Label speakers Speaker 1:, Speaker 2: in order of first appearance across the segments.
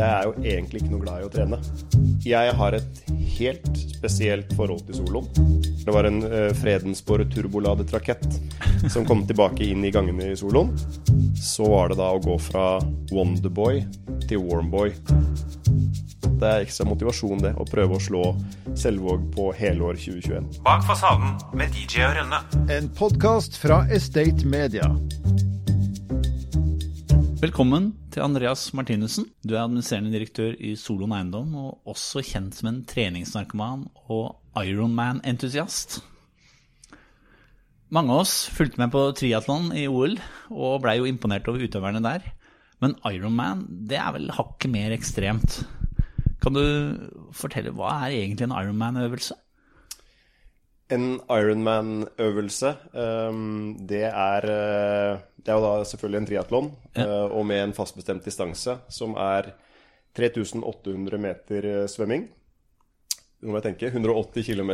Speaker 1: jeg er jo egentlig ikke noe glad i å trene. Jeg har et helt spesielt forhold til soloen. Det var en uh, Fredensborg turboladet rakett som kom tilbake inn i gangene i soloen. Så var det da å gå fra Wonderboy til Warmboy. Det er ekstra motivasjon, det, å prøve å slå Selvåg på helår 2021.
Speaker 2: Bak fasaden med DJ og Rønne.
Speaker 3: En podkast fra Estate Media.
Speaker 4: Velkommen til Andreas Martinussen. Du er administrerende direktør i Solon Eiendom, og også kjent som en treningsnarkoman og Ironman-entusiast. Mange av oss fulgte med på triatlon i OL, og blei jo imponert over utøverne der. Men Ironman, det er vel hakket mer ekstremt. Kan du fortelle, hva er egentlig en Ironman-øvelse?
Speaker 1: En Ironman-øvelse, um, det er uh, Det er jo da selvfølgelig en triatlon, uh, og med en fastbestemt distanse, som er 3800 meter uh, svømming. Nå må jeg tenke 180 km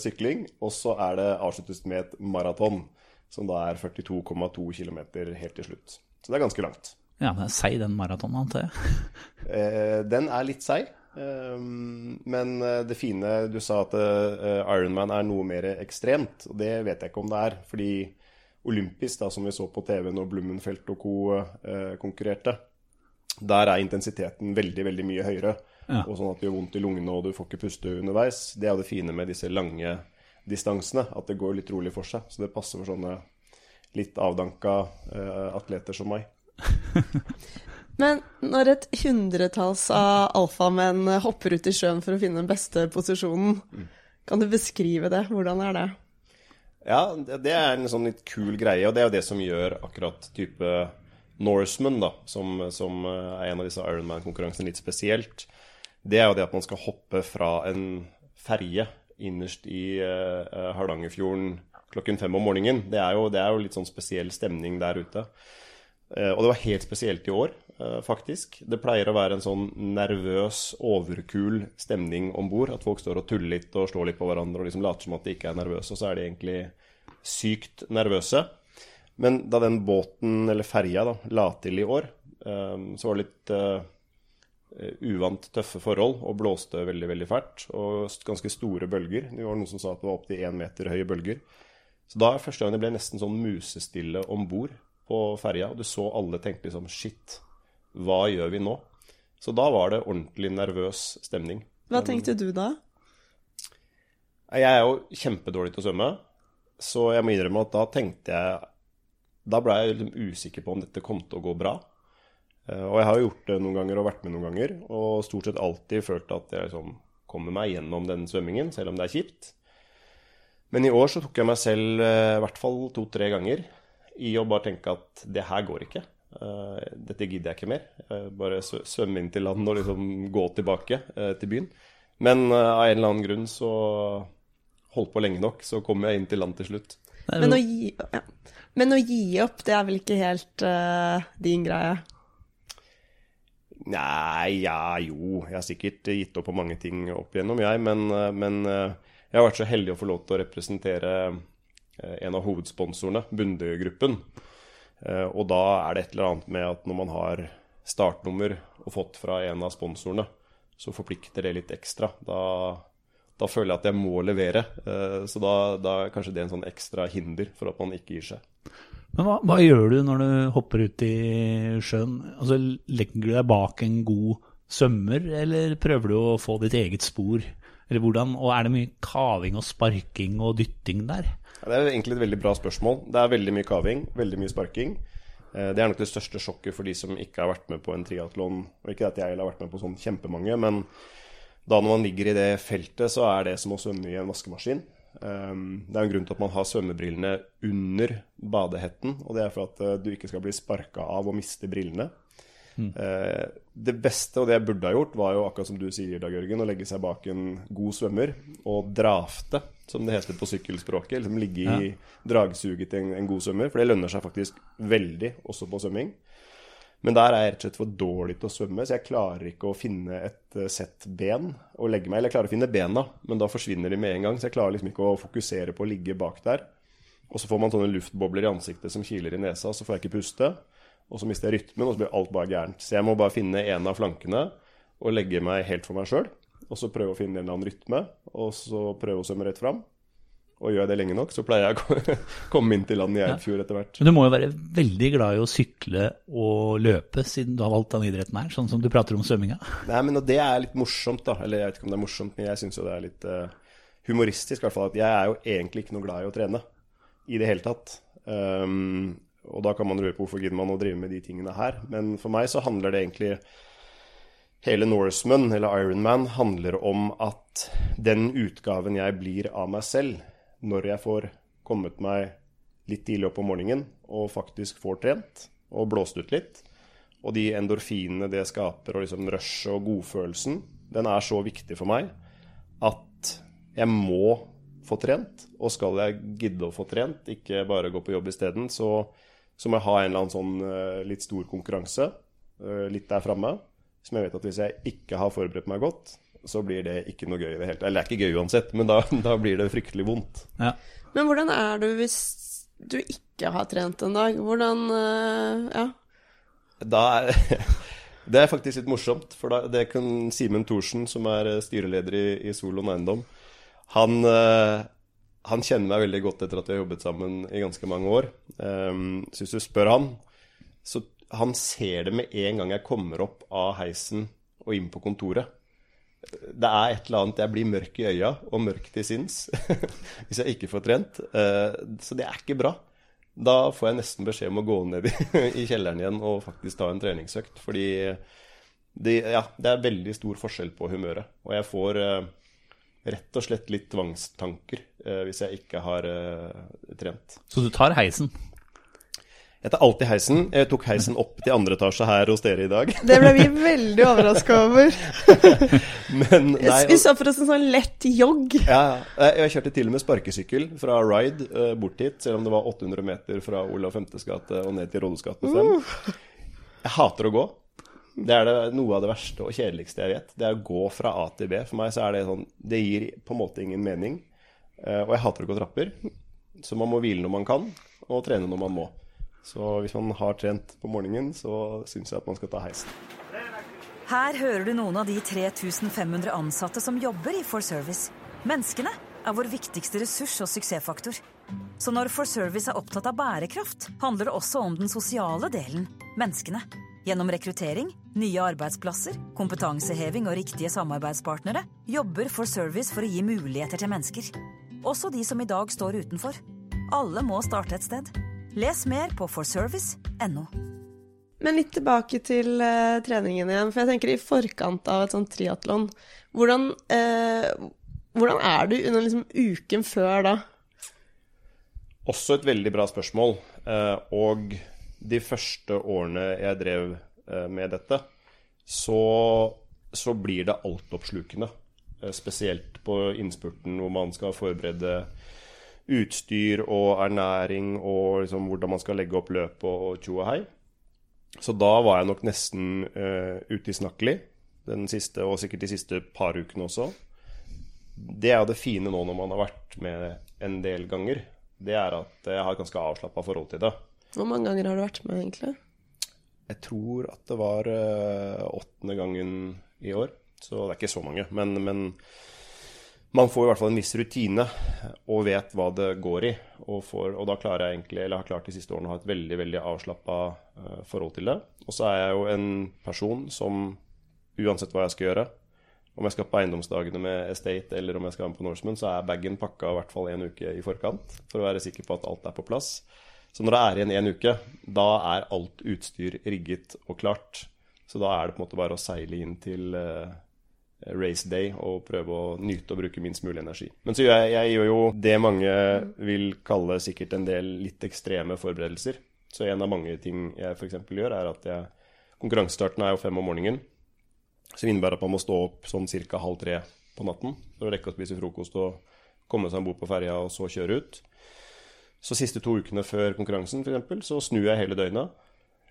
Speaker 1: sykling, og så er det avsluttes med et maraton, som da er 42,2 km helt til slutt. Så det er ganske langt.
Speaker 4: Ja, det er seig den maratonen, antar jeg?
Speaker 1: Eh, den er litt seig. Eh, men eh, det fine Du sa at Ironman er noe mer ekstremt, og det vet jeg ikke om det er. Fordi olympisk, da, som vi så på TV når Blummenfelt og co. konkurrerte, der er intensiteten veldig, veldig mye høyere. Ja. Og sånn at det gjør vondt i lungene og du får ikke puste underveis. Det er jo det fine med disse lange distansene, at det går litt rolig for seg. Så det passer for sånne litt avdanka atleter som meg.
Speaker 5: Men når et hundretalls av alfamenn hopper ut i sjøen for å finne den beste posisjonen, kan du beskrive det? Hvordan er det?
Speaker 1: Ja, det er en sånn litt kul greie, og det er jo det som gjør akkurat type Norseman, da, som, som er en av disse Ironman-konkurransene, litt spesielt. Det er jo det at man skal hoppe fra en ferje innerst i uh, Hardangerfjorden klokken fem om morgenen. Det er, jo, det er jo litt sånn spesiell stemning der ute. Uh, og det var helt spesielt i år, eh, faktisk. Det pleier å være en sånn nervøs, overkul stemning om bord. At folk står og tuller litt og slår litt på hverandre og liksom later som at de ikke er nervøse, og så er de egentlig sykt nervøse. Men da den båten, eller ferja, da, la til i år, eh, så var det litt uvant tøffe forhold og blåste veldig veldig fælt. Og ganske store bølger. Det var noen som sa at det var opptil én meter høye bølger. Så da er første gang det ble nesten sånn musestille om bord på ferja, og du så alle tenkte liksom Shit, hva gjør vi nå? Så da var det ordentlig nervøs stemning.
Speaker 5: Hva tenkte du da?
Speaker 1: Jeg er jo kjempedårlig til å svømme, så jeg må innrømme at da tenkte jeg Da ble jeg usikker på om dette kom til å gå bra. Eh, og jeg har jo gjort det noen ganger og vært med noen ganger, og stort sett alltid følt at jeg liksom kommer meg gjennom den svømmingen, selv om det er kjipt. Men i år så tok jeg meg selv eh, i hvert fall to-tre ganger i å bare tenke at det her går ikke. Uh, dette gidder jeg ikke mer. Uh, bare svømme inn til land og liksom gå tilbake uh, til byen. Men av en eller annen grunn så holdt på lenge nok, så kom jeg inn til land til slutt.
Speaker 5: Men å gi, ja. Men å gi opp, det er vel ikke helt din greie?
Speaker 1: Nei, ja, jo. Jeg har sikkert gitt opp på mange ting opp igjennom, jeg. Men, men jeg har vært så heldig å få lov til å representere Eh, en av hovedsponsorene, Bundegruppen. Eh, og da er det et eller annet med at når man har startnummer og fått fra en av sponsorene, så forplikter det litt ekstra. Da, da føler jeg at jeg må levere. Eh, så da, da er kanskje det en sånn ekstra hinder for at man ikke gir seg.
Speaker 4: Men hva, hva gjør du når du hopper ut i sjøen? Altså, Legger du deg bak en god svømmer, eller prøver du å få ditt eget spor? Eller hvordan, og er det mye kaving og sparking og dytting der?
Speaker 1: Det er egentlig et veldig bra spørsmål. Det er veldig mye kaving, veldig mye sparking. Eh, det er nok det største sjokket for de som ikke har vært med på en triatlon. Og ikke at jeg har vært med på sånn kjempemange, men da når man ligger i det feltet, så er det som å svømme i en vaskemaskin. Eh, det er en grunn til at man har svømmebrillene under badehetten. Og det er for at eh, du ikke skal bli sparka av og miste brillene. Mm. Det beste, og det jeg burde ha gjort, var jo akkurat som du sier, Dag Jørgen, å legge seg bak en god svømmer og drafte, som det heter på sykkelspråket. Liksom ligge i dragsuget til en, en, god svømmer, for det lønner seg faktisk veldig, også på svømming. Men der er jeg rett og slett for dårlig til å svømme, så jeg klarer ikke å finne et uh, sett ben å legge meg Eller jeg klarer å finne bena, men da forsvinner de med en gang, så jeg klarer liksom ikke å fokusere på å ligge bak der. Og så får man sånne luftbobler i ansiktet som kiler i nesa, så får jeg ikke puste. Og så mister jeg rytmen, og så blir alt bare gærent. Så jeg må bare finne en av flankene og legge meg helt for meg sjøl. Og så prøve å finne en eller annen rytme, og så prøve å svømme rett fram. Og gjør jeg det lenge nok, så pleier jeg å komme inn til land i Eidfjord etter hvert.
Speaker 4: Men du må jo være veldig glad i å sykle og løpe, siden du har valgt den idretten her, sånn som du prater om svømminga.
Speaker 1: Nei, men det er litt morsomt, da. Eller jeg vet ikke om det er morsomt, men jeg syns jo det er litt uh, humoristisk, i hvert fall. At jeg er jo egentlig ikke noe glad i å trene. I det hele tatt. Um, og da kan man lure på hvorfor gidder man å drive med de tingene her. Men for meg så handler det egentlig Hele Norseman, eller Ironman, handler om at den utgaven jeg blir av meg selv, når jeg får kommet meg litt tidlig opp om morgenen og faktisk får trent og blåst ut litt, og de endorfinene det skaper, og liksom rushet og godfølelsen, den er så viktig for meg at jeg må få trent. Og skal jeg gidde å få trent, ikke bare gå på jobb isteden, så, så må jeg ha en eller annen sånn eh, litt stor konkurranse eh, litt der framme. Som jeg vet at hvis jeg ikke har forberedt meg godt, så blir det ikke noe gøy i det hele tatt. Eller det er ikke gøy uansett, men da, da blir det fryktelig vondt.
Speaker 4: Ja.
Speaker 5: Men hvordan er du hvis du ikke har trent en dag? Hvordan eh, Ja.
Speaker 1: Da er Det er faktisk litt morsomt, for da, det kan Simen Thorsen, som er styreleder i, i Solon Eiendom, han, han kjenner meg veldig godt etter at vi har jobbet sammen i ganske mange år. Um, så hvis du spør han, så han ser det med en gang jeg kommer opp av heisen og inn på kontoret. Det er et eller annet Jeg blir mørk i øya og mørk til sinns hvis jeg ikke får trent. Uh, Så det er ikke bra. Da får jeg nesten beskjed om å gå ned i, kjelleren igjen og faktisk ta en treningsøkt. Fordi det, ja, det er veldig stor forskjell på humøret. Og jeg får eh, rett og slett litt tvangstanker eh, hvis jeg ikke har eh, trent.
Speaker 4: Så du tar heisen.
Speaker 1: Jeg tar alltid heisen. Jeg tok heisen opp til andre etasje her hos dere i dag.
Speaker 5: Det ble vi veldig overraska over.
Speaker 1: Men nei,
Speaker 5: Vi så for oss en sånn lett jogg.
Speaker 1: Ja, jeg kjørte til og med sparkesykkel fra Ride eh, bort hit, selv om det var 800 meter fra Olav 5.s gate og ned til Rådhusgaten 5. Jeg hater å gå. Det er det, noe av det verste og kjedeligste jeg vet. Det er å gå fra A til B. For meg så er det sånn Det gir på en måte ingen mening. Eh, Og jeg hater å gå trapper. Så man må hvile når man kan, og trene når man må. Så hvis man har trent på morgenen, så syns jeg at man skal ta heisen.
Speaker 6: Her hører du noen av de 3500 ansatte som jobber i For Service. Menneskene er vår viktigste ressurs og suksessfaktor. Så når For Service er opptatt av bærekraft, handler det også om den sosiale delen menneskene. Gjennom rekruttering, nye arbeidsplasser, kompetanseheving og riktige samarbeidspartnere jobber For Service for å gi muligheter til mennesker. Også de som i dag står utenfor. Alle må starte et sted. Les mer på forservice.no.
Speaker 5: Men litt tilbake til uh, treningen igjen. For jeg tenker i forkant av et sånt triatlon, hvordan, uh, hvordan er du under liksom uken før da?
Speaker 1: Også et veldig bra spørsmål. Uh, Og de første årene jeg drev eh, med dette, så, så blir det altoppslukende. Eh, Spesielt på innspurten hvor man skal forberede utstyr og ernæring og liksom hvordan man skal legge opp løp og tjo og hei. Så da var jeg nok nesten uh, utilsnakkelig den siste, og sikkert de siste par ukene også. Det er jo det fine nå når man har vært med en del ganger. Det er at jeg har et ganske avslappa forhold til det.
Speaker 5: Hvor mange ganger har du vært med, egentlig?
Speaker 1: Jeg tror at det var eh, åttende gangen i år, så det er ikke så mange. Men, men man får i hvert fall en viss rutine og vet hva det går i. Og, får, og da klarer jeg egentlig, eller har klart de siste årene å ha et veldig veldig avslappa eh, forhold til det. Og så er jeg jo en person som uansett hva jeg skal gjøre, om jeg skal på eiendomsdagene med Estate eller om jeg skal være med på Norseman, så er bagen pakka i hvert fall en uke i forkant for å være sikker på at alt er på plass. Så når det er igjen én uke, da er alt utstyr rigget og klart. Så da er det på en måte bare å seile inn til uh, race day og prøve å nyte og bruke minst mulig energi. Men så jeg, jeg gjør jo det mange vil kalle sikkert en del litt ekstreme forberedelser. Så en av mange ting jeg f.eks. gjør, er at jeg Konkurransestarten er jo fem om morgenen. Så innebærer at man må stå opp sånn ca. halv tre på natten for å rekke å spise frokost og komme seg om bord på ferja og så kjøre ut. Så siste to ukene før konkurransen for eksempel, så snur jeg hele døgnet.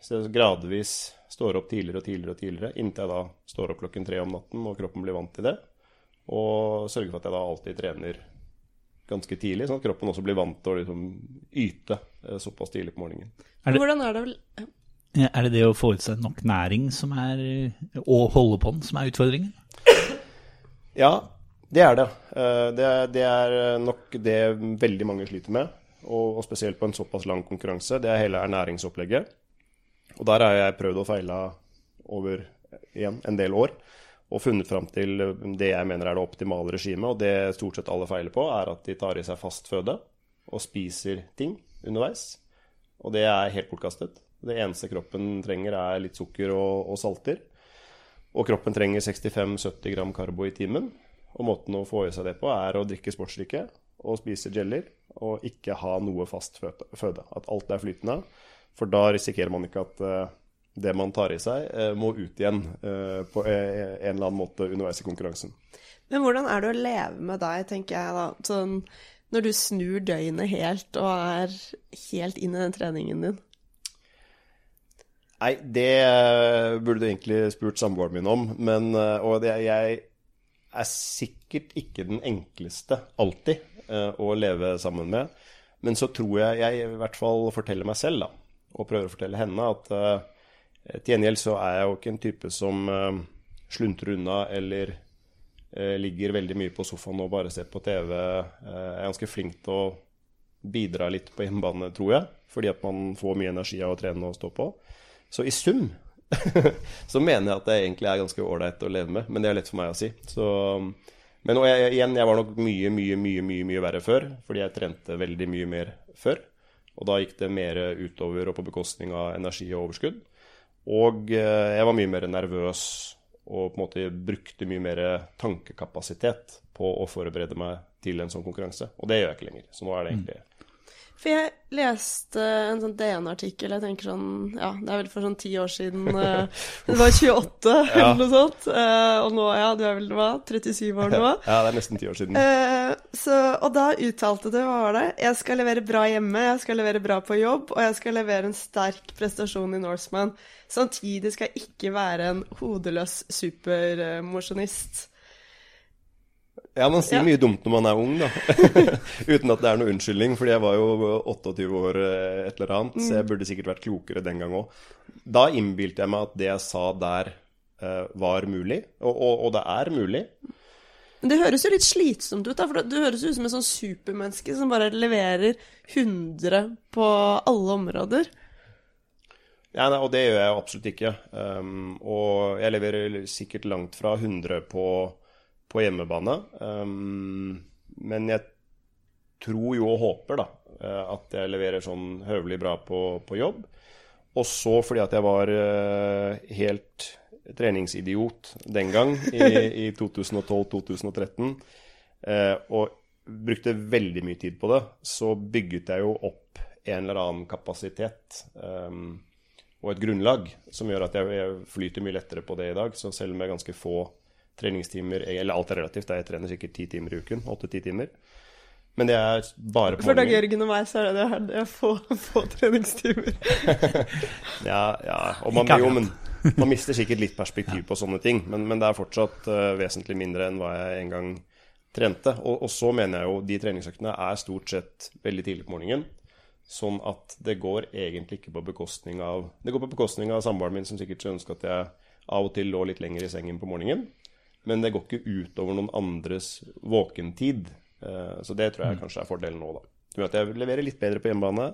Speaker 1: Så jeg gradvis står opp tidligere og tidligere og tidligere, inntil jeg da står opp klokken tre om natten og kroppen blir vant til det. Og sørger for at jeg da alltid trener ganske tidlig, sånn at kroppen også blir vant til å liksom yte eh, såpass tidlig på morgenen.
Speaker 4: Er det-
Speaker 5: Hvordan er det vel
Speaker 4: Er det det å få ut seg nok næring som er, og holde på den som er utfordringen?
Speaker 1: Ja, det er det. Eh, Det er, det er nok det veldig mange sliter med. Og, og spesielt på en såpass lang konkurranse. Det er hele ernæringsopplegget. Og der har jeg prøvd og feila over igjen, en del år. Og funnet fram til det jeg mener er det optimale regimet. Og det stort sett alle feiler på, er at de tar i seg fast føde og spiser ting underveis. Og det er helt bortkastet. Det eneste kroppen trenger, er litt sukker og, og salter. Og kroppen trenger 65-70 gram karbo i timen. Og måten å få i seg det på, er å drikke sportsdrikke og spise jellier. Og ikke ha noe fast føde. At alt er flytende. For da risikerer man ikke at eh, det man tar i seg, eh, må ut igjen eh, på en eller annen måte underveis i konkurransen.
Speaker 5: Men hvordan er det å leve med deg, tenker jeg da. Sånn, når du snur døgnet helt og er helt inn i den treningen din.
Speaker 1: Nei, det burde du egentlig spurt samboeren min om. Men, og det, jeg er sikkert ikke den enkleste alltid å leve sammen med. Men så tror jeg jeg i hvert fall forteller meg selv, da, og prøver å fortelle henne, at eh, til gjengjeld så er jeg jo ikke en type som eh, sluntrer unna eller eh, ligger veldig mye på sofaen og bare ser på TV. Eh, jeg er ganske flink til å bidra litt på hjemmebane, tror jeg. Fordi at man får mye energi av å trene og stå på. Så i sum så mener jeg at det egentlig er ganske ålreit å leve med. Men det er lett for meg å si. Så, men jeg, igjen, jeg var nok mye, mye, mye, mye, mye verre før. Fordi jeg trente veldig mye mer før. Og da gikk det mer utover og på bekostning av energi og overskudd. Og eh, jeg var mye mer nervøs og på en måte brukte mye mer tankekapasitet på å forberede meg til en sånn konkurranse. Og det gjør jeg ikke lenger. Så nå er det egentlig
Speaker 5: For jeg leste en sånn DN-artikkel, jeg tenker sånn Ja, det er vel for sånn ti år siden. Du Det var 28 eller noe sånt. eh, Og nå, ja, du er vel hva, 37 år nå?
Speaker 1: Ja, det er nesten ti år siden.
Speaker 5: Eh, så, og da uttalte du, hva var det? Jeg skal levere bra hjemme, jeg skal levere bra på jobb, og jeg skal levere en sterk prestasjon i Norseman. Samtidig skal jeg ikke være en hodeløs supermosjonist.
Speaker 1: Ja, man sier
Speaker 5: Ja.
Speaker 1: mye dumt når man er ung, da. Uten at det er noe unnskyldning, fordi jeg var jo 28 år eh, et eller annet, så jeg burde sikkert vært klokere den gang òg. Da innbilte jeg meg at det jeg sa der, eh, var mulig, og, og, og det er mulig.
Speaker 5: Men det høres jo litt slitsomt ut, da, for du høres ut som et sånn supermenneske som bare leverer 100 på alle områder.
Speaker 1: Ja, nei, og det gjør jeg absolutt ikke. Um, og jeg leverer sikkert langt fra 100 på, på hjemmebane. Um, men jeg tror jo og håper da, eh, at jeg leverer sånn høvelig bra på, på jobb. Og så fordi at jeg var eh, helt treningsidiot den gang, i, i 2012-2013, eh, og brukte veldig mye tid på det, så bygget jeg jo opp en eller annen kapasitet. Um, og et grunnlag som gjør at jeg, jeg flyter mye lettere på det i dag. Så selv med ganske få treningstimer, eller alt er relativt, jeg trener sikkert ti timer i uken, åtte-ti timer. Men det er bare på
Speaker 5: For Dag. Jørgen og meg så er det det, her, det er få, få treningstimer.
Speaker 1: Ja, ja. Og man, jo, men, man mister sikkert litt perspektiv på sånne ting, men, men det er fortsatt uh, vesentlig mindre enn hva jeg en gang trente. Og, og så mener jeg jo de treningsøktene er stort sett veldig tidlig på morgenen. Sånn at det går egentlig ikke på bekostning av Det går på bekostning av samboeren min, som sikkert skulle ønske at jeg av og til lå litt lenger i sengen på morgenen. Men det går ikke utover noen andres våkentid. Eh, Så det tror jeg kanskje er fordelen nå, da. Det gjør at jeg leverer litt bedre på hjemmebane.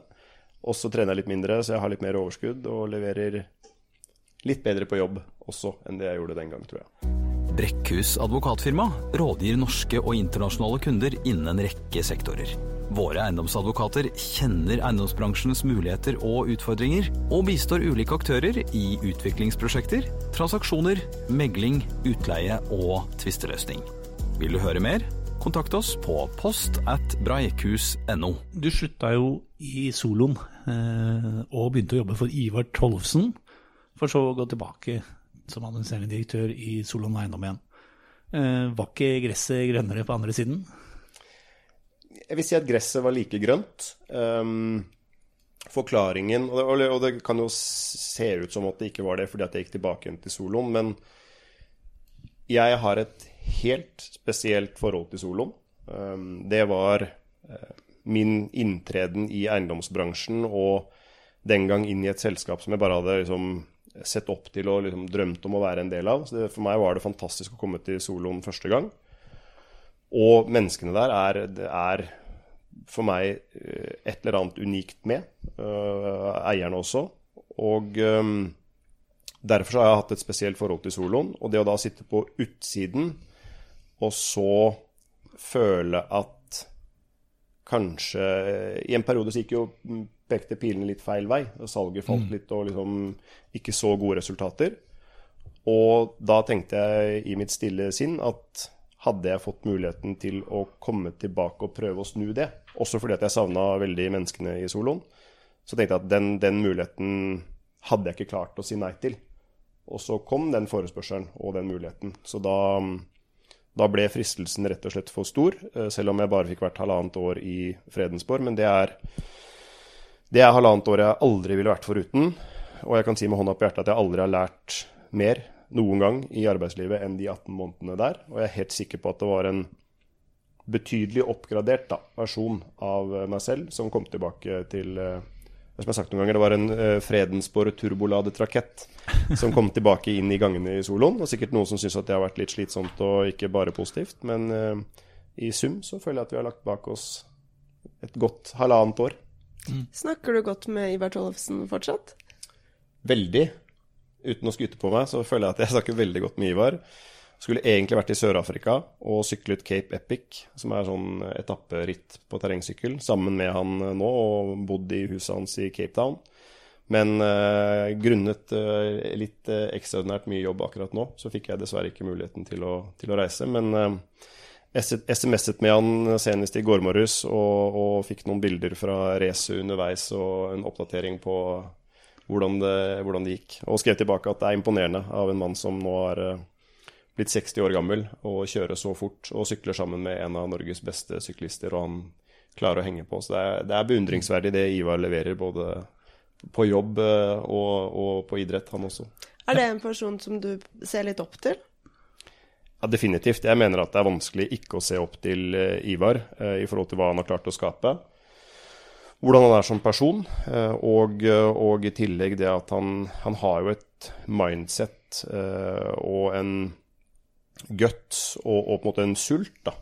Speaker 1: Og så trener jeg litt mindre, så jeg har litt mer overskudd. Og leverer litt bedre på jobb også enn det jeg gjorde den gang, tror jeg.
Speaker 7: Brekkhus advokatfirma rådgir norske og internasjonale kunder innen en rekke sektorer. Våre eiendomsadvokater kjenner eiendomsbransjens muligheter og utfordringer, og bistår ulike aktører i utviklingsprosjekter, transaksjoner, megling, utleie og tvisteløsning. Vil du høre mer? Kontakt oss på post at breikhus.no.
Speaker 4: Du slutta jo i soloen eh, og begynte å jobbe for Ivar Tollefsen, for så å gå tilbake som administrerende direktør i Solon Eiendom igjen. Eh, var ikke gresset grønnere på andre siden?
Speaker 1: Jeg vil si at gresset var like grønt. Um, forklaringen og det, og det- kan jo se ut som at det ikke var det fordi at jeg gikk tilbake igjen til soloen, men jeg har et helt spesielt forhold til soloen. Um, det var uh, min inntreden i eiendomsbransjen og den gang inn i et selskap som jeg bare hadde liksom sett opp til og liksom drømt om å være en del av. Så det, for meg var det fantastisk å komme til soloen første gang. Og menneskene der er, det er for meg eh, et eller annet unikt med. eh, eierne også. Og eh, derfor så har jeg hatt et spesielt forhold til soloen. Og det å da sitte på utsiden og så føle at kanskje I en periode så gikk jo pekte pilene litt feil vei. og Salget falt litt og liksom ikke så gode resultater. Og da tenkte jeg i mitt stille sinn at hadde jeg fått muligheten til å komme tilbake og prøve å snu det, også fordi at jeg savna veldig menneskene i soloen, så tenkte jeg at den, den muligheten hadde jeg ikke klart å si nei til. Og så kom den forespørselen og den muligheten. Så da, da ble fristelsen rett og slett for stor, eh, selv om jeg bare fikk vært halvannet år i Fredensborg. Men det er, det er halvannet år jeg aldri ville vært foruten. Og jeg kan si med hånda på hjertet at jeg aldri har lært mer noen gang i arbeidslivet enn de 18 månedene der. Og jeg er helt sikker på at det var en betydelig oppgradert da, versjon av eh, meg selv som kom tilbake til eh, som jeg har sagt noen ganger, Det var en uh, Fredensborg turboladet rakett som kom tilbake inn i gangene i soloen. Og sikkert noen som syns at det har vært litt slitsomt og ikke bare positivt. Men uh, i sum så føler jeg at vi har lagt bak oss et godt halvannet år.
Speaker 5: Snakker du godt med Ivar Tollefsen fortsatt?
Speaker 1: Veldig. Uten å skryte på meg, så føler jeg at jeg snakker veldig godt med Ivar. Skulle egentlig vært i Sør-Afrika og syklet Cape Epic, som er sånn etapperitt på terrengsykkel, sammen med han nå, og bodd i huset hans i Cape Town. Men eh, grunnet eh, litt eh, ekstraordinært mye jobb akkurat nå, så fikk jeg dessverre ikke muligheten til å, til å reise. Men eh, SMS-et med han senest i går morges og, og fikk noen bilder fra racet underveis og en oppdatering på hvordan det, hvordan det gikk. Og skrev tilbake at det er imponerende av en mann som nå er eh, blitt 60 år gammel og kjører så fort og sykler sammen med en av Norges beste syklister, og han klarer å henge på. Så det er, det er beundringsverdig det Ivar leverer, både på jobb eh, og, og på idrett, han også.
Speaker 5: Er det en person som du ser litt opp til?
Speaker 1: Ja, Definitivt. Jeg mener at det er vanskelig ikke å se opp til eh, Ivar i forhold til hva han har klart å skape. Hvordan han er som person, eh, og, og i tillegg det at han, han har jo et mindset eh, og en guts og, og, på en måte en sult da,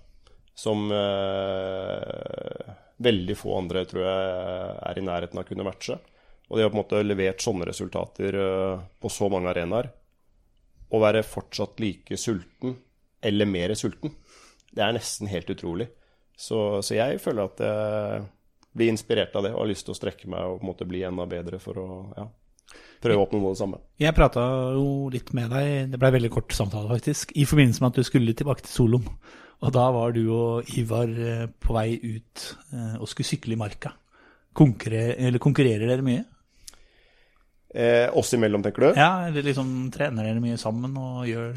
Speaker 1: som eh, veldig få andre tror jeg er i nærheten av å kunne matche. Og det å på en måte levert sånne resultater eh, på så mange arenaer, Å være fortsatt like sulten, eller mer sulten, det er nesten helt utrolig. Så, så jeg føler at jeg blir inspirert av det og har lyst til å strekke meg og på en måte bli enda bedre for å ja, prøve å oppnå noe av det samme.
Speaker 4: Jeg prata jo litt med deg, det ble veldig kort samtale faktisk, i forbindelse med at du skulle tilbake til Solom. Og da var du og Ivar eh, på vei ut eh, og skulle sykle i marka. Konkurrer, eller konkurrerer dere mye?
Speaker 1: Eh, oss imellom, tenker du?
Speaker 4: Ja, eller liksom trener dere mye sammen og gjør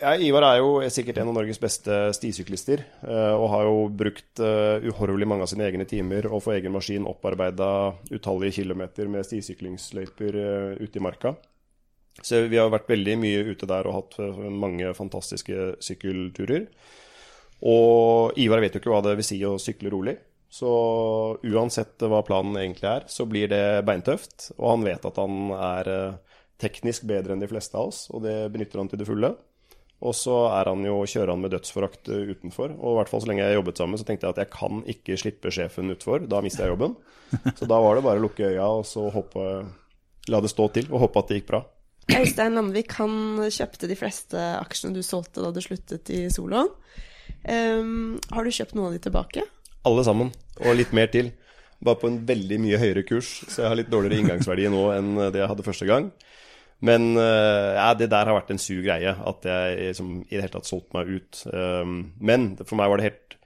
Speaker 1: Ja, Ivar er jo sikkert en av Norges beste stisyklister, eh, og har jo brukt uh, uhorvelig mange av sine egne timer og for egen maskin opparbeida utallige kilometer med stisyklingsløyper uh, ute i marka. Så vi har vært veldig mye ute der og hatt mange fantastiske sykkelturer. Og Ivar vet jo ikke hva det vil si å sykle rolig. Så uansett hva planen egentlig er, så blir det beintøft. Og han vet at han er teknisk bedre enn de fleste av oss, og det benytter han til det fulle. Og så er han jo, kjører han med dødsforakt utenfor. Og i hvert fall så lenge jeg jobbet sammen, så tenkte jeg at jeg kan ikke slippe sjefen utfor. Da mister jeg jobben. Så da var det bare å lukke øya og så håpe, la det stå til, og håpe at det gikk bra.
Speaker 5: Øystein Landvik han kjøpte de fleste aksjene du solgte da du sluttet i soloen. Um, har du kjøpt noen av de tilbake?
Speaker 1: Alle sammen, og litt mer til. Bare på en veldig mye høyere kurs, så jeg har litt dårligere inngangsverdi nå enn det jeg hadde første gang. Men uh, ja, det der har vært en sur greie, at jeg liksom, i det hele tatt solgte meg ut. Um, men for meg var det helt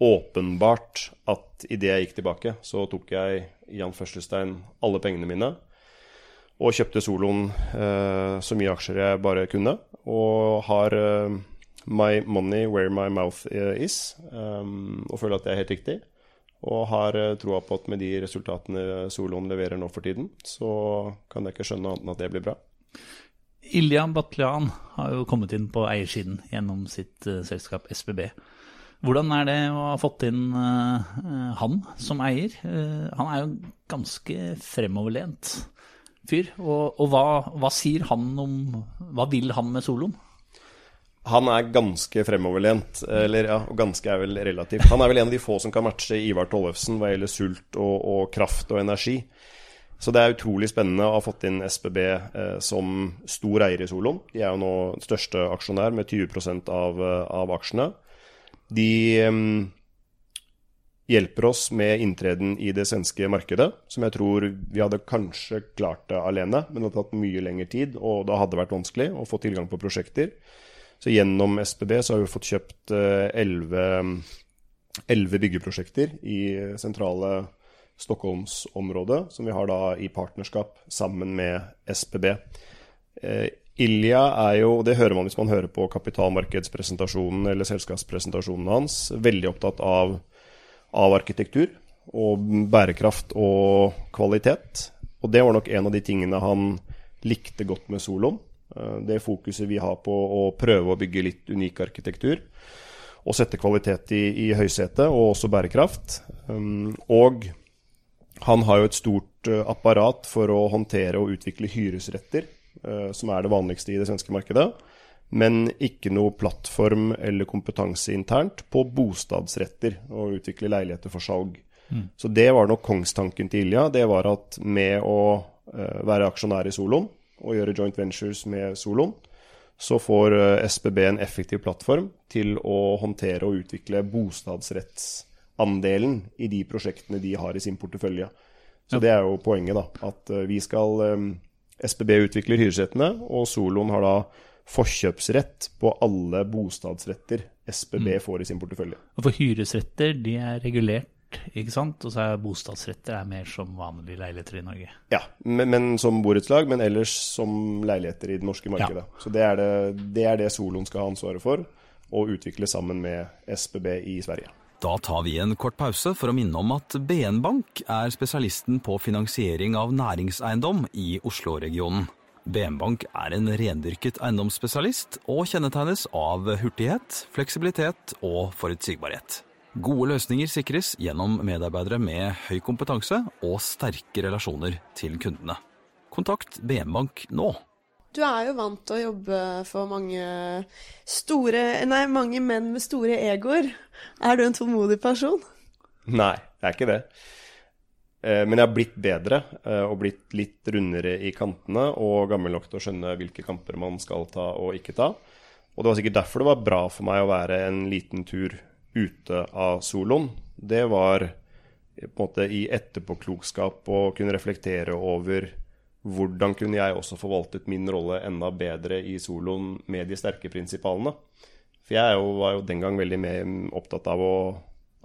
Speaker 1: åpenbart at idet jeg gikk tilbake, så tok jeg Jan Førstestein alle pengene mine og kjøpte soloen uh, så mye aksjer jeg bare kunne. Og har uh, my money where my mouth is, um, og føler at det er helt riktig. Og har troa på at med de resultatene soloen leverer nå for tiden, så kan jeg ikke skjønne annet enn at det blir bra.
Speaker 4: Ilja Batlian har jo kommet inn på eiersiden gjennom sitt uh, selskap SBB. Hvordan er det å ha fått inn eh, han som eier? Uh, han er jo ganske fremoverlent fyr. Og, og hva, hva sier han om Hva vil han med soloen?
Speaker 1: Han er ganske fremoverlent, eller ja, og ganske er vel relativt. Han er vel en av de få som kan matche Ivar Tollefsen hva gjelder sult og, og kraft og energi. Så det er utrolig spennende å ha fått inn SBB eh, som stor eier i Solon. De er jo nå største aksjonær med 20% av, eh, av aksjene. De eh, hjelper oss med inntreden i det svenske markedet, som jeg tror vi hadde kanskje klart det alene, men det hadde tatt mye lengre tid, og da hadde det vært vanskelig å få tilgang på prosjekter. Så gjennom SBB så har vi fått kjøpt elleve byggeprosjekter i sentrale Stockholmsområdet, som vi har da i partnerskap sammen med SPB. Eh, Ilja er jo, det hører man hvis man hører på kapitalmarkedspresentasjonen eller selskapspresentasjonen hans, veldig opptatt av, av arkitektur og bærekraft og kvalitet. Og det var nok en av de tingene han likte godt med Solon. Eh, det fokuset vi har på å prøve å bygge litt unik arkitektur. Og sette kvalitet i, i høysetet, og også bærekraft. Um, og han har jo et stort uh, apparat for å håndtere og utvikle hyresretter, uh, som er det vanligste i det svenske markedet. Men ikke noe plattform eller kompetanse internt på bostadsretter og utvikle leiligheter for salg. Mm. Så det var nok kongstanken til Ilja. Det var at med å uh, være aksjonær i Solon og gjøre joint ventures med Solon, så får SBB en effektiv plattform til å håndtere og utvikle bostadsretts andelen i de prosjektene de har i sin portefølje. Så det er jo poenget, da. At uh, vi skal um, SBB utvikler hyresrettene, og Solon har da forkjøpsrett på alle bostadsretter SBB mm. får i sin portefølje.
Speaker 4: Og For hyresretter, de er regulert, ikke sant? Og så er bostadsretter er mer som vanlige leiligheter i Norge?
Speaker 1: Ja, men, men som borettslag, men ellers som leiligheter i det norske markedet. Ja. Så det er det, det er det Solon skal ha ansvaret for, å utvikle sammen med SBB i Sverige.
Speaker 7: Da tar vi en kort pause for å minne om at BN Bank er spesialisten på finansiering av næringseiendom i Oslo-regionen. BN Bank er en rendyrket eiendomsspesialist og kjennetegnes av hurtighet, fleksibilitet og forutsigbarhet. Gode løsninger sikres gjennom medarbeidere med høy kompetanse og sterke relasjoner til kundene. Kontakt BN Bank nå.
Speaker 5: Du er jo vant til å jobbe for mange store Nei, mange menn med store egoer. Er du en tålmodig person?
Speaker 1: Nei, jeg er ikke det. Eh, men jeg har blitt bedre eh, og blitt litt rundere i kantene og gammel nok til å skjønne hvilke kamper man skal ta og ikke ta. Og det var sikkert derfor det var bra for meg å være en liten tur ute av soloen. Det var på en måte i etterpåklokskap å kunne reflektere over hvordan kunne jeg også forvaltet min rolle enda bedre i soloen med de sterke prinsipalene. For jeg jo, var jo den gang veldig mer opptatt av å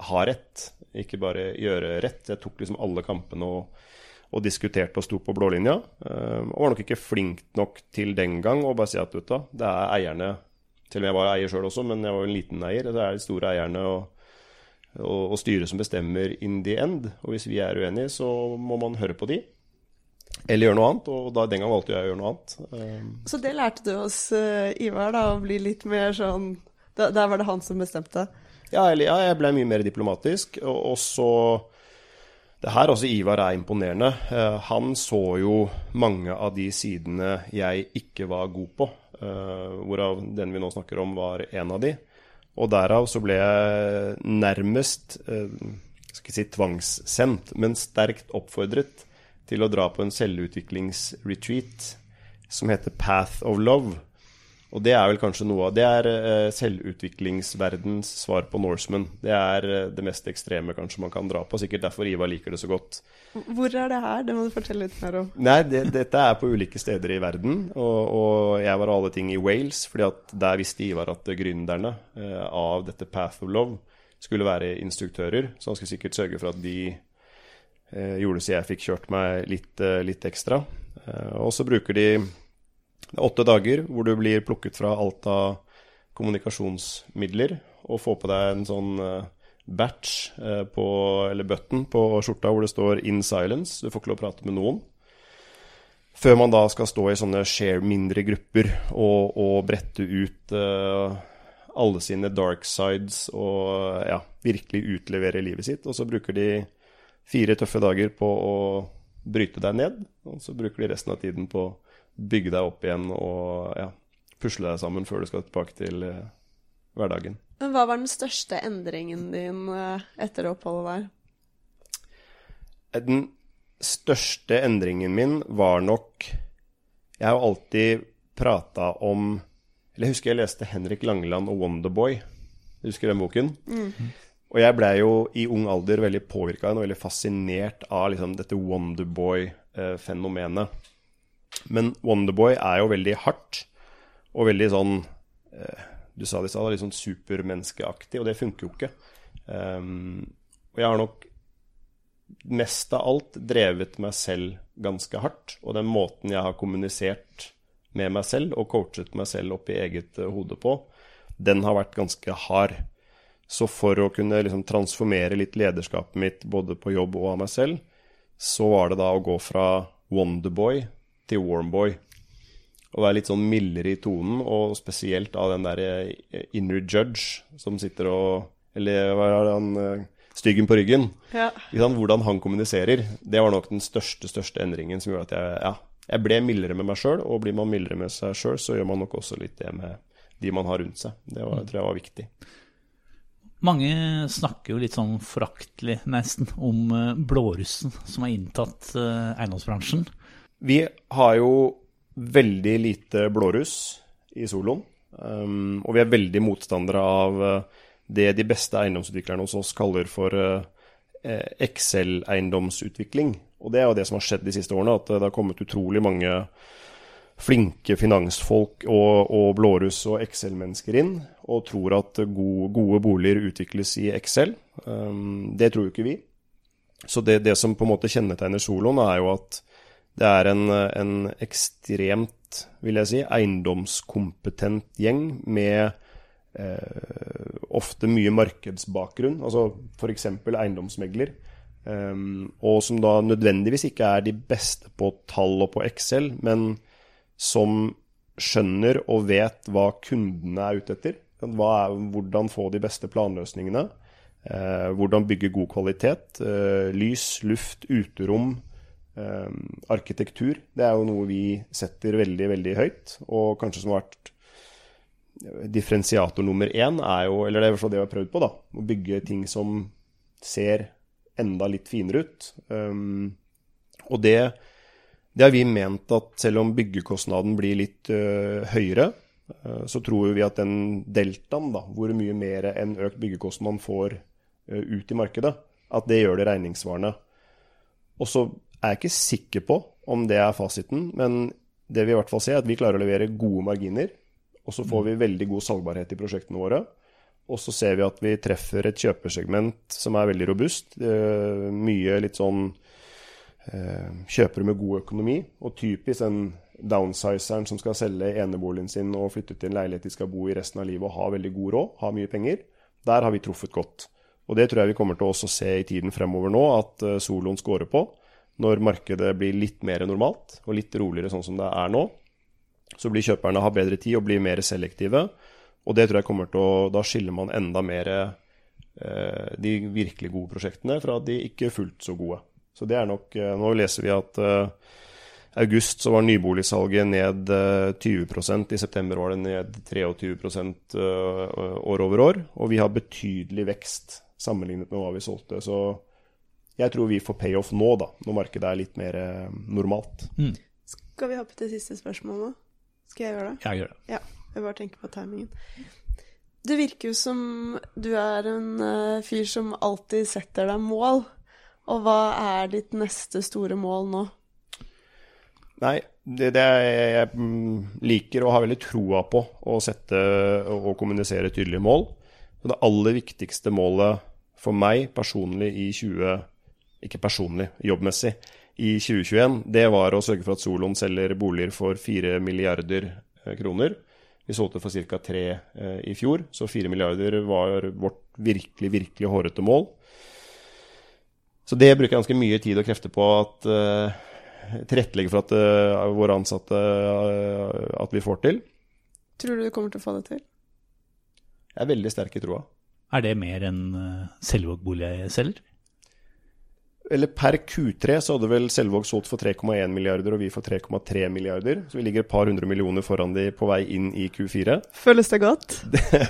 Speaker 1: ha rett, ikke bare gjøre rett. Jeg tok liksom alle kampene og, og diskuterte og sto på blålinja. Uh, og var nok ikke flink nok til den gang å bare si at vet du, det er eierne Til og med jeg var eier sjøl også, men jeg var jo en liten eier. Det er de store eierne og, og, og styret som bestemmer in the end. Og hvis vi er uenige, så må man høre på de. Eller gjøre noe annet, og da, den gang valgte jeg å gjøre noe annet. Um,
Speaker 5: så det lærte du oss, uh, Ivar, da, å bli litt mer sånn Der var det han som bestemte?
Speaker 1: Ja, eller, ja jeg ble mye mer diplomatisk. Og, og så Det her også Ivar er imponerende. Uh, han så jo mange av de sidene jeg ikke var god på, uh, hvorav den vi nå snakker om, var en av de. Og derav så ble jeg nærmest skal ikke si tvangssendt, men sterkt oppfordret til å dra på en selvutviklingsretreat som heter Path of Love. Og det er vel kanskje noe av Det er uh, selvutviklingsverdens svar på Norseman. Det er uh, det mest ekstreme kanskje man kan dra på. Sikkert derfor Ivar liker det så godt.
Speaker 5: Hvor er det her? Det må du fortelle litt mer om.
Speaker 1: Nei, det, Dette er på ulike steder i verden. Og, og jeg var alle ting i Wales, fordi at der visste Ivar at gründerne uh, av dette Path of Love skulle være instruktører. Så han skulle sikkert sørge for at de eh, gjorde så jeg fikk kjørt meg litt, eh, litt ekstra. Eh, og så bruker de åtte dager hvor du blir plukket fra alt av kommunikasjonsmidler og får på deg en sånn eh, batch på, eller button på skjorta hvor det står 'in silence'. Du får ikke lov å prate med noen. Før man da skal stå i sånne share mindre grupper og, og brette ut uh, alle sine dark sides og ja, virkelig utlevere livet sitt. Og så bruker de fire tøffe dager på å bryte deg ned, og så bruker de resten av tiden på å bygge deg opp igjen og ja, pusle deg sammen før du skal tilbake til eh, hverdagen.
Speaker 5: Men hva var den største endringen din eh, etter oppholdet der?
Speaker 1: Den største endringen min var nok Jeg har jo alltid prata om Eller jeg husker jeg leste Henrik Langeland og Wonderboy. Du husker den boken? Og jeg blei jo i ung alder veldig påvirka og veldig fascinert av liksom, dette Wonderboy-fenomenet. Men Wonderboy er jo veldig hardt og veldig sånn eh, Du sa det i stad, litt sånn supermenneskeaktig, og det funker jo ikke. Um, og jeg har nok mest av alt drevet meg selv ganske hardt. Og den måten jeg har kommunisert med meg selv og coachet meg selv opp i eget eh, hode på, den har vært ganske hard. Så for å kunne liksom transformere litt lederskapet mitt både på jobb og av meg selv, så var det da å gå fra Wonderboy til Warmboy. Å være litt sånn mildere i tonen, og spesielt av den der eh, inner judge som sitter og Eller hva er det han eh, Styggen på ryggen.
Speaker 5: Ja.
Speaker 1: Hvordan han kommuniserer, det var nok den største største endringen som gjorde at jeg, ja, jeg ble mildere med meg sjøl. Og blir man mildere med seg sjøl, så gjør man nok også litt det med de man har rundt seg. Det var, tror jeg var viktig.
Speaker 4: Mange snakker jo litt sånn foraktelig, nesten, om eh, blårussen som har inntatt eh, eiendomsbransjen.
Speaker 1: Vi har jo veldig lite blåruss i soloen. Um, og vi er veldig motstandere av eh, det de beste eiendomsutviklerne hos oss kaller for Excel-eiendomsutvikling. Og det er jo det som har skjedd de siste årene, at det har kommet utrolig mange flinke finansfolk og, og blåruss og Excel-mennesker inn, og tror at gode, gode boliger utvikles i Excel. Um, det tror jo ikke vi. Så det, det som på en måte kjennetegner soloen, er jo at det er en, en ekstremt, vil jeg si, eiendomskompetent gjeng med eh, ofte mye markedsbakgrunn, altså f.eks. eiendomsmegler. Um, og som da nødvendigvis ikke er de beste på tall og på Excel, men som skjønner og vet hva kundene er ute etter. Er, hvordan få de beste planløsningene. Eh, hvordan bygge god kvalitet. Eh, lys, luft, uterom, eh, arkitektur. Det er jo noe vi setter veldig, veldig høyt, og kanskje som har vært differensiator nummer én er jo, eller det er det vi har prøvd på, da, å bygge ting som ser enda litt finere ut. Um, og det, det har vi ment at selv om byggekostnaden blir litt uh, høyere, så tror vi at den deltaen, da, hvor mye mer enn økt byggekostnad man får øh, ut i markedet, at det gjør det regningssvarende. Og så er jeg ikke sikker på om det er fasiten, men det vi i hvert fall ser, er at vi klarer å levere gode marginer. Og så får vi veldig god salgbarhet i prosjektene våre. Og så ser vi at vi treffer et kjøpersegment som er veldig robust. Eh, mye litt sånn eh, kjøpere med god økonomi. Og typisk den downsizeren som skal selge eneboligen sin og flytte til en leilighet de skal bo i resten av livet og ha veldig god råd, ha mye penger. Der har vi truffet godt. Og det tror jeg vi kommer til å også se i tiden fremover nå, at eh, soloen scorer på. Når markedet blir litt mer normalt og litt roligere sånn som det er nå, så blir kjøperne ha bedre tid og blir mer selektive. Og det tror jeg kommer til å Da skiller man enda mer eh, de virkelig gode prosjektene fra de ikke fullt så gode. Så det er nok eh, Nå leser vi at eh, august så var nyboligsalget ned eh, 20% i september var det ned 23 eh, år over år. Og vi har betydelig vekst sammenlignet med hva vi solgte. Så jeg tror vi får payoff nå, da, når markedet er litt mer normalt. normalt.
Speaker 5: Skal vi hoppe til siste spørsmål nå? Skal jeg gjøre det?
Speaker 4: Jeg gjør det.
Speaker 5: Ja. Jeg bare tenker på timingen. Det virker jo som du er en eh, fyr som alltid setter deg mål. Og hva er ditt neste store mål nå?
Speaker 1: Nei, det, det jeg mm, liker og har veldig troa på å sette og kommunisere tydelige mål. Og det aller viktigste målet for meg personlig i 20... Ikke personlig, jobbmessig. I 2021, det var å sørge for at Solon selger boliger for 4 milliarder eh, kroner. Vi solgte for ca. 3 eh, i fjor, så 4 milliarder var vårt virkelig, virkelig hårete mål. Så det bruker jeg ganske mye tid og krefter på at eh, tilrettelegge for at uh, våre ansatte uh, at vi får til.
Speaker 5: Tror du du kommer til å få det til?
Speaker 1: Jeg er veldig sterk i troa.
Speaker 4: Er det mer enn uh, Selvåg bolig selger?
Speaker 1: Eller per Q3 så hadde vel Selvåg solgt for 3,1 milliarder, og vi for 3,3 milliarder. Så vi ligger et par hundre millioner foran de på vei inn i Q4.
Speaker 5: Føles det godt?
Speaker 1: Det,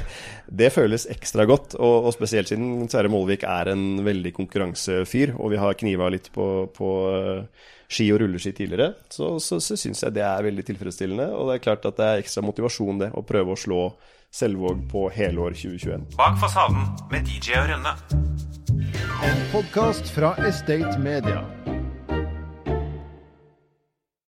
Speaker 1: det føles ekstra godt, og, og, spesielt siden Sverre Målvik er en veldig konkurransefyr, og vi har kniva litt på, på uh, ski og rulleski tidligere, så, så, så syns jeg det er veldig tilfredsstillende. Og det er klart at det er ekstra motivasjon, det, å prøve å slå Selvåg på helår 2021.
Speaker 2: Bak fasaden med DJ og Rønne.
Speaker 3: En podkast fra Estate Media.